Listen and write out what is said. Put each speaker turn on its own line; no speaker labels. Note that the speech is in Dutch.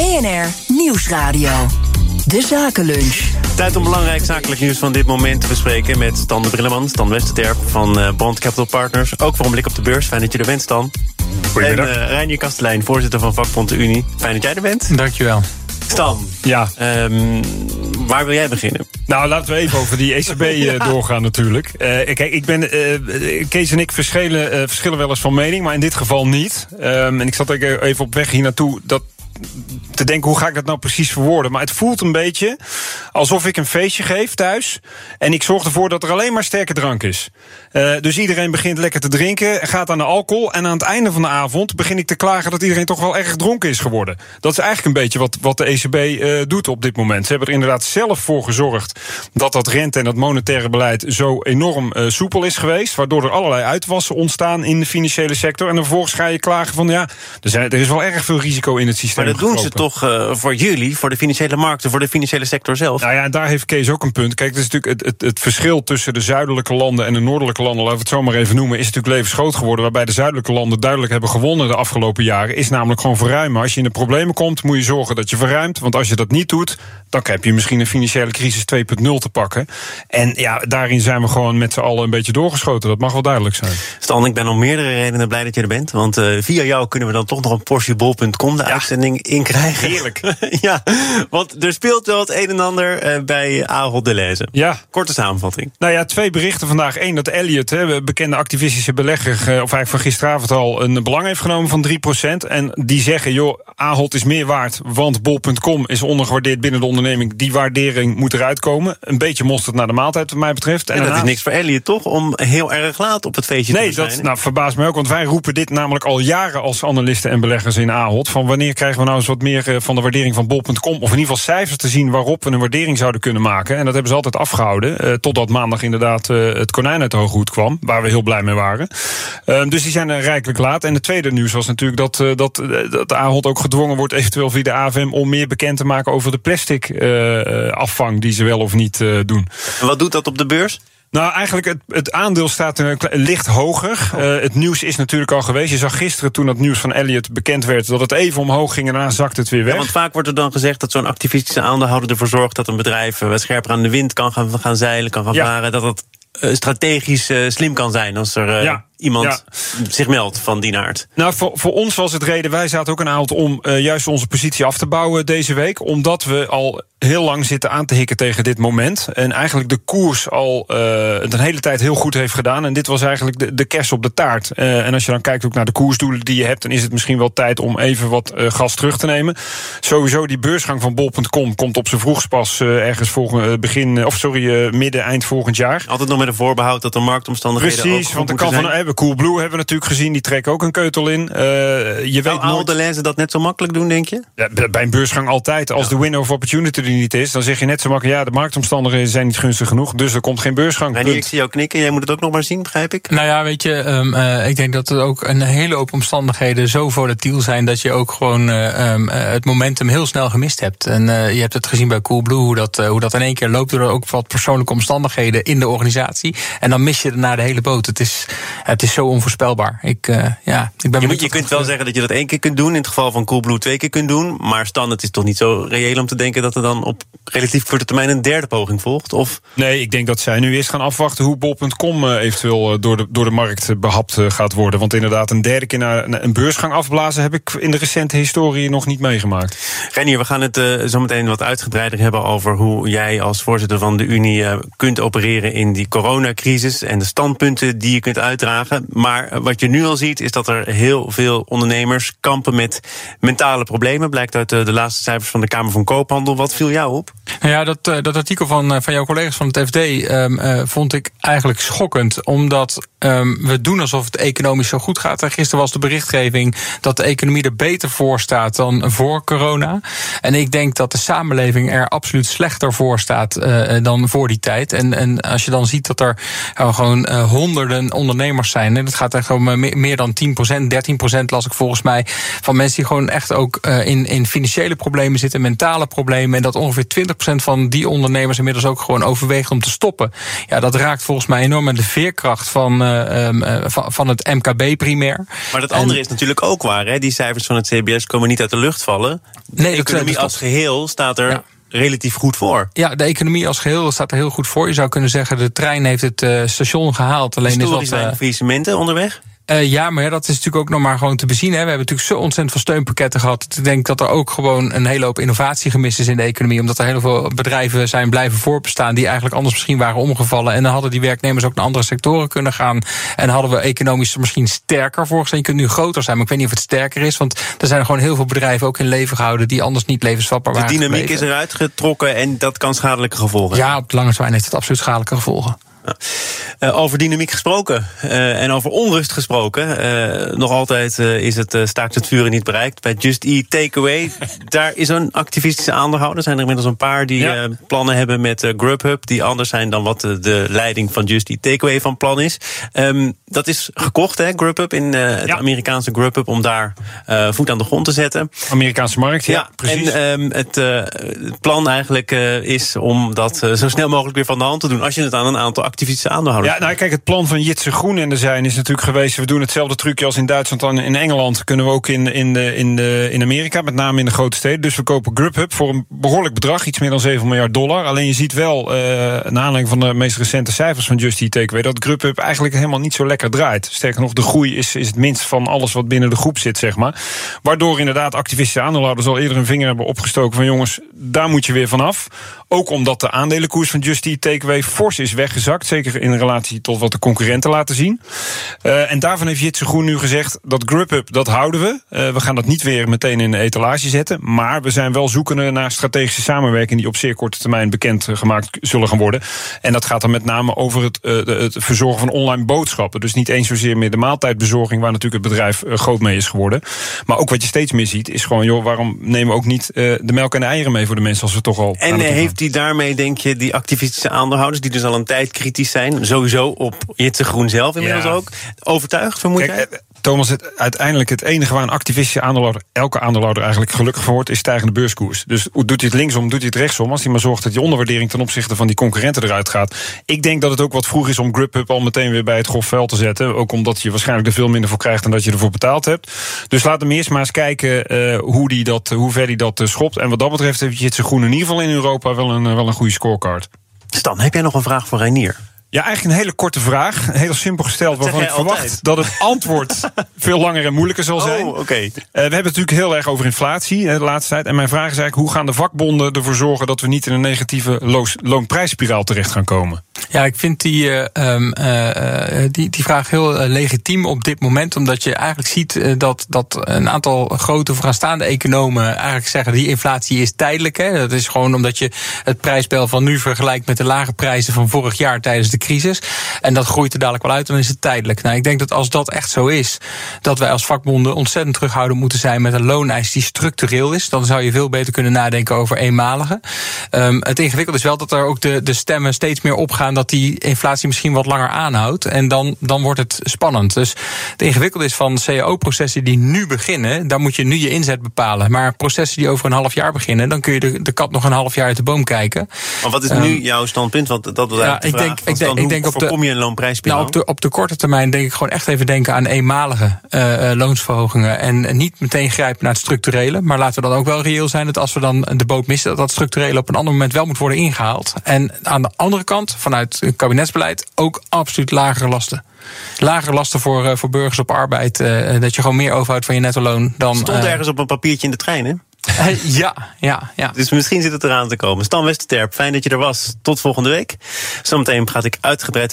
BNR Nieuwsradio. De Zakenlunch.
Tijd om belangrijk zakelijk nieuws van dit moment te bespreken met Stan de Brilleman, Stan Westerterp van uh, Bond Capital Partners. Ook voor een blik op de beurs. Fijn dat je er bent, Stan.
Goedemiddag.
En uh, Reinier Kastelein, voorzitter van vakbond de Unie. Fijn dat jij er bent.
Dankjewel.
Stan,
Ja,
um, waar wil jij beginnen?
nou laten we even over die ECB eh, doorgaan natuurlijk. Eh, kijk, ik ben, eh, Kees en ik verschillen, eh, verschillen wel eens van mening, maar in dit geval niet. Ehm, en ik zat ook even op weg hier naartoe dat te denken, hoe ga ik dat nou precies verwoorden? Maar het voelt een beetje alsof ik een feestje geef thuis. En ik zorg ervoor dat er alleen maar sterke drank is. Uh, dus iedereen begint lekker te drinken, gaat aan de alcohol. En aan het einde van de avond begin ik te klagen dat iedereen toch wel erg dronken is geworden. Dat is eigenlijk een beetje wat, wat de ECB uh, doet op dit moment. Ze hebben er inderdaad zelf voor gezorgd dat dat rente en dat monetaire beleid zo enorm uh, soepel is geweest. Waardoor er allerlei uitwassen ontstaan in de financiële sector. En vervolgens ga je klagen van ja, er, er is wel erg veel risico in het systeem.
Dat doen ze toch uh, voor jullie, voor de financiële markten, voor de financiële sector zelf?
Nou ja, en daar heeft Kees ook een punt. Kijk, het is natuurlijk het, het, het verschil tussen de zuidelijke landen en de noordelijke landen, laten we het zo maar even noemen, is natuurlijk levensgroot geworden. Waarbij de zuidelijke landen duidelijk hebben gewonnen de afgelopen jaren. Is namelijk gewoon verruimen. Als je in de problemen komt, moet je zorgen dat je verruimt. Want als je dat niet doet, dan heb je misschien een financiële crisis 2.0 te pakken. En ja, daarin zijn we gewoon met z'n allen een beetje doorgeschoten. Dat mag wel duidelijk zijn.
Stan, ik ben om meerdere redenen blij dat je er bent. Want uh, via jou kunnen we dan toch nog een portiebol.com de ja. uitzending inkrijgen.
Heerlijk.
ja, want er speelt wel het een en ander uh, bij Ahold Deleuze.
Ja.
Korte samenvatting.
Nou ja, twee berichten vandaag. Eén, dat Elliot, hè, bekende activistische belegger, of eigenlijk van gisteravond al, een belang heeft genomen van 3%. En die zeggen, joh, Ahold is meer waard, want bol.com is ondergewaardeerd binnen de onderneming. Die waardering moet eruit komen. Een beetje mosterd naar de maaltijd, wat mij betreft.
En, en dat daarnaast... is niks voor Elliot, toch? Om heel erg laat op het feestje
nee,
te zijn.
Nee, dat nou, verbaast mij ook, want wij roepen dit namelijk al jaren als analisten en beleggers in Ahold. Van wanneer krijgen we nou eens wat meer van de waardering van bol.com, of in ieder geval cijfers te zien waarop we een waardering zouden kunnen maken. En dat hebben ze altijd afgehouden, uh, totdat maandag inderdaad uh, het konijn uit de hoge hoed kwam, waar we heel blij mee waren. Uh, dus die zijn er rijkelijk laat. En het tweede nieuws was natuurlijk dat, dat, dat Ahold ook gedwongen wordt, eventueel via de AFM, om meer bekend te maken over de plastic afvang die ze wel of niet doen.
En wat doet dat op de beurs?
Nou, eigenlijk het, het aandeel staat een licht hoger. Oh. Uh, het nieuws is natuurlijk al geweest. Je zag gisteren toen dat nieuws van Elliot bekend werd... dat het even omhoog ging en daarna zakte het weer weg.
Ja, want vaak wordt er dan gezegd dat zo'n activistische aandeelhouder ervoor zorgt... dat een bedrijf wat scherper aan de wind kan gaan, gaan zeilen, kan gaan ja. varen... dat het uh, strategisch uh, slim kan zijn als er ja. Iemand ja. zich meldt van die aard.
Nou, voor, voor ons was het reden, wij zaten ook een avond om uh, juist onze positie af te bouwen deze week. Omdat we al heel lang zitten aan te hikken tegen dit moment. En eigenlijk de koers al uh, een hele tijd heel goed heeft gedaan. En dit was eigenlijk de, de kers op de taart. Uh, en als je dan kijkt ook naar de koersdoelen die je hebt, dan is het misschien wel tijd om even wat gas terug te nemen. Sowieso die beursgang van bol.com komt op zijn vroegst pas ergens volgend begin, of sorry, midden, eind volgend jaar.
Altijd nog met een voorbehoud dat de marktomstandigheden.
Precies, want de kan van hebben Coolblue hebben we natuurlijk gezien, die trekken ook een keutel in.
je weet nooit... de lenzen dat net zo makkelijk doen, denk je?
Ja, bij een beursgang altijd. Als ja. de window of opportunity niet is, dan zeg je net zo makkelijk... ja, de marktomstandigheden zijn niet gunstig genoeg... dus er komt geen beursgang.
Nee, ik zie jou knikken. Jij moet het ook nog maar zien, begrijp ik?
Nou ja, weet je, um, uh, ik denk dat er ook een hele hoop omstandigheden... zo volatiel zijn dat je ook gewoon uh, um, uh, het momentum heel snel gemist hebt. En je hebt het gezien bij Coolblue, hoe dat, hoe dat in één keer loopt... door ook wat persoonlijke omstandigheden in de organisatie. En dan mis je daarna de hele boot. Het is, het is zo onvoorspelbaar. Ik, ja, ik ben
je, moet, je kunt wel zeggen dat je dat één keer kunt doen... in het geval van Coolblue twee keer kunt doen... maar Stan, het is toch niet zo reëel om te denken... dat er dan op relatief korte termijn een derde poging volgt? Of?
Nee, ik denk dat zij nu eerst gaan afwachten hoe bol.com eventueel door de, door de markt behapt gaat worden. Want inderdaad, een derde keer naar een beursgang afblazen heb ik in de recente historie nog niet meegemaakt.
Renier, we gaan het uh, zo meteen wat uitgebreider hebben over hoe jij als voorzitter van de Unie uh, kunt opereren in die coronacrisis en de standpunten die je kunt uitdragen. Maar wat je nu al ziet, is dat er heel veel ondernemers kampen met mentale problemen. Blijkt uit de, de laatste cijfers van de Kamer van Koophandel. Wat viel jou op?
Ja, dat, dat artikel van, van jouw collega's van het FD um, uh, vond ik eigenlijk schokkend. Omdat um, we doen alsof het economisch zo goed gaat. En gisteren was de berichtgeving dat de economie er beter voor staat dan voor corona. En ik denk dat de samenleving er absoluut slechter voor staat dan voor die tijd. En, en als je dan ziet dat er gewoon honderden ondernemers zijn. En dat gaat echt gewoon meer dan 10%, 13% las ik volgens mij. Van mensen die gewoon echt ook in, in financiële problemen zitten, mentale problemen. En dat ongeveer 20% van die ondernemers inmiddels ook gewoon overweegt om te stoppen. Ja, dat raakt volgens mij enorm met de veerkracht van, uh, van, van, het MKB primair.
Maar dat andere is natuurlijk ook waar. Hè? Die cijfers van het CBS komen niet uit de lucht vallen. De nee, economie als geheel staat er relatief goed voor.
Ja, de economie als geheel staat er heel goed voor. Je zou kunnen zeggen, de trein heeft het uh, station gehaald.
Alleen is wat, uh, faillissementen onderweg?
Uh, ja, maar dat is natuurlijk ook nog maar gewoon te bezien. Hè. We hebben natuurlijk zo ontzettend veel steunpakketten gehad. Ik denk dat er ook gewoon een hele hoop innovatie gemist is in de economie. Omdat er heel veel bedrijven zijn blijven voorbestaan die eigenlijk anders misschien waren omgevallen. En dan hadden die werknemers ook naar andere sectoren kunnen gaan. En hadden we economisch misschien sterker voorgestaan. Je kunt nu groter zijn, maar ik weet niet of het sterker is. Want er zijn gewoon heel veel bedrijven ook in leven gehouden die anders niet levensvatbaar waren.
De dynamiek is eruit getrokken en dat kan schadelijke gevolgen.
Ja, op de lange termijn heeft het absoluut schadelijke gevolgen.
Uh, over dynamiek gesproken uh, en over onrust gesproken. Uh, nog altijd is het staakt het vuren niet bereikt. Bij Just Eat Takeaway, daar is een activistische aandeelhouder. Er zijn er inmiddels een paar die ja. plannen hebben met Grubhub... die anders zijn dan wat de, leiding van Just Eat Takeaway van plan is. Um, dat is gekocht, hè, Grubhub, in het ja. Amerikaanse Grubhub... om daar voet aan de grond te zetten.
Amerikaanse markt, ja, ja precies.
En um, het, het, plan eigenlijk is om dat zo snel mogelijk weer van de hand te doen... als je het aan een aantal activistische aandeelhouders.
Ja, nou kijk, het plan van Jitse Groen in de zijn is natuurlijk geweest... we doen hetzelfde trucje als in Duitsland en in Engeland... kunnen we ook in, in, de, in, de, in Amerika, met name in de grote steden. Dus we kopen Grubhub voor een behoorlijk bedrag, iets meer dan 7 miljard dollar. Alleen je ziet wel, uh, naar aanleiding van de meest recente cijfers van Just Eat Takeaway... dat Grubhub eigenlijk helemaal niet zo lekker draait. Sterker nog, de groei is, is het minst van alles wat binnen de groep zit, zeg maar. Waardoor inderdaad activistische aandeelhouders al eerder een vinger hebben opgestoken... van jongens, daar moet je weer vanaf. Ook omdat de aandelenkoers van Just Eat Takeaway fors is weggezakt. Zeker in relatie tot wat de concurrenten laten zien. Uh, en daarvan heeft Jitse Groen nu gezegd dat Grubhub, dat houden we. Uh, we gaan dat niet weer meteen in de etalage zetten. Maar we zijn wel zoekende naar strategische samenwerking... die op zeer korte termijn bekend gemaakt zullen gaan worden. En dat gaat dan met name over het, uh, het verzorgen van online boodschappen. Dus niet eens zozeer meer de maaltijdbezorging... waar natuurlijk het bedrijf groot mee is geworden. Maar ook wat je steeds meer ziet, is gewoon... joh, waarom nemen we ook niet de melk en de eieren mee voor de mensen... als we toch al...
En heeft hij daarmee, denk je, die activistische aandeelhouders... die dus al een tijd kritisch zijn sowieso op Jitse Groen zelf inmiddels ook. Overtuigd, vermoed jij?
Eh, Thomas, het, uiteindelijk het enige waar een activistische aandeelhouder, elke aandeelhouder eigenlijk gelukkig van wordt, is stijgende beurskoers. Dus doet hij het linksom, doet hij het rechtsom, als hij maar zorgt dat die onderwaardering ten opzichte van die concurrenten eruit gaat. Ik denk dat het ook wat vroeg is om Grubhub al meteen weer bij het grof veld te zetten. Ook omdat je waarschijnlijk er veel minder voor krijgt dan dat je ervoor betaald hebt. Dus laat hem eerst maar eens kijken uh, hoe, die dat, hoe ver hij dat uh, schopt. En wat dat betreft heeft Jitse Groen in ieder geval in Europa wel een, wel een goede scorecard.
Stan, heb jij nog een vraag voor Reinier?
Ja, eigenlijk een hele korte vraag. Heel simpel gesteld, waarvan ik verwacht dat het antwoord veel langer en moeilijker zal zijn.
Oh, oké.
Uh, we hebben het natuurlijk heel erg over inflatie de laatste tijd. En mijn vraag is eigenlijk: hoe gaan de vakbonden ervoor zorgen dat we niet in een negatieve loonprijsspiraal terecht gaan komen?
Ja, ik vind die, uh, uh, die, die vraag heel legitiem op dit moment. Omdat je eigenlijk ziet dat, dat een aantal grote vooraanstaande economen eigenlijk zeggen: die inflatie is tijdelijk. Hè. Dat is gewoon omdat je het prijsspel van nu vergelijkt met de lage prijzen van vorig jaar tijdens de crisis. En dat groeit er dadelijk wel uit, dan is het tijdelijk. Nou, ik denk dat als dat echt zo is, dat wij als vakbonden ontzettend terughouden moeten zijn met een looneis die structureel is. Dan zou je veel beter kunnen nadenken over eenmalige. Um, het ingewikkeld is wel dat er ook de, de stemmen steeds meer opgaan dat die inflatie misschien wat langer aanhoudt. En dan, dan wordt het spannend. Dus het ingewikkelde is van cao-processen die nu beginnen, daar moet je nu je inzet bepalen. Maar processen die over een half jaar beginnen, dan kun je de, de kat nog een half jaar uit de boom kijken.
Maar wat is nu um, jouw standpunt? Want dat was ja, ik denk, ik denk, ik denk op de, je een loonprijsspiraal?
Nou, op, de, op de korte termijn denk ik gewoon echt even denken aan eenmalige uh, loonsverhogingen. En niet meteen grijpen naar het structurele. Maar laten we dan ook wel reëel zijn dat als we dan de boot missen, dat dat structurele op een ander moment wel moet worden ingehaald. En aan de andere kant, vanuit het kabinetsbeleid, ook absoluut lagere lasten. Lagere lasten voor, uh, voor burgers op arbeid. Uh, dat je gewoon meer overhoudt van je netto loon dan.
Stond ergens op een papiertje in de trein, hè?
Ja, ja, ja.
Dus misschien zit het eraan te komen. Stan Westerterp, fijn dat je er was. Tot volgende week. Zometeen gaat ik uitgebreid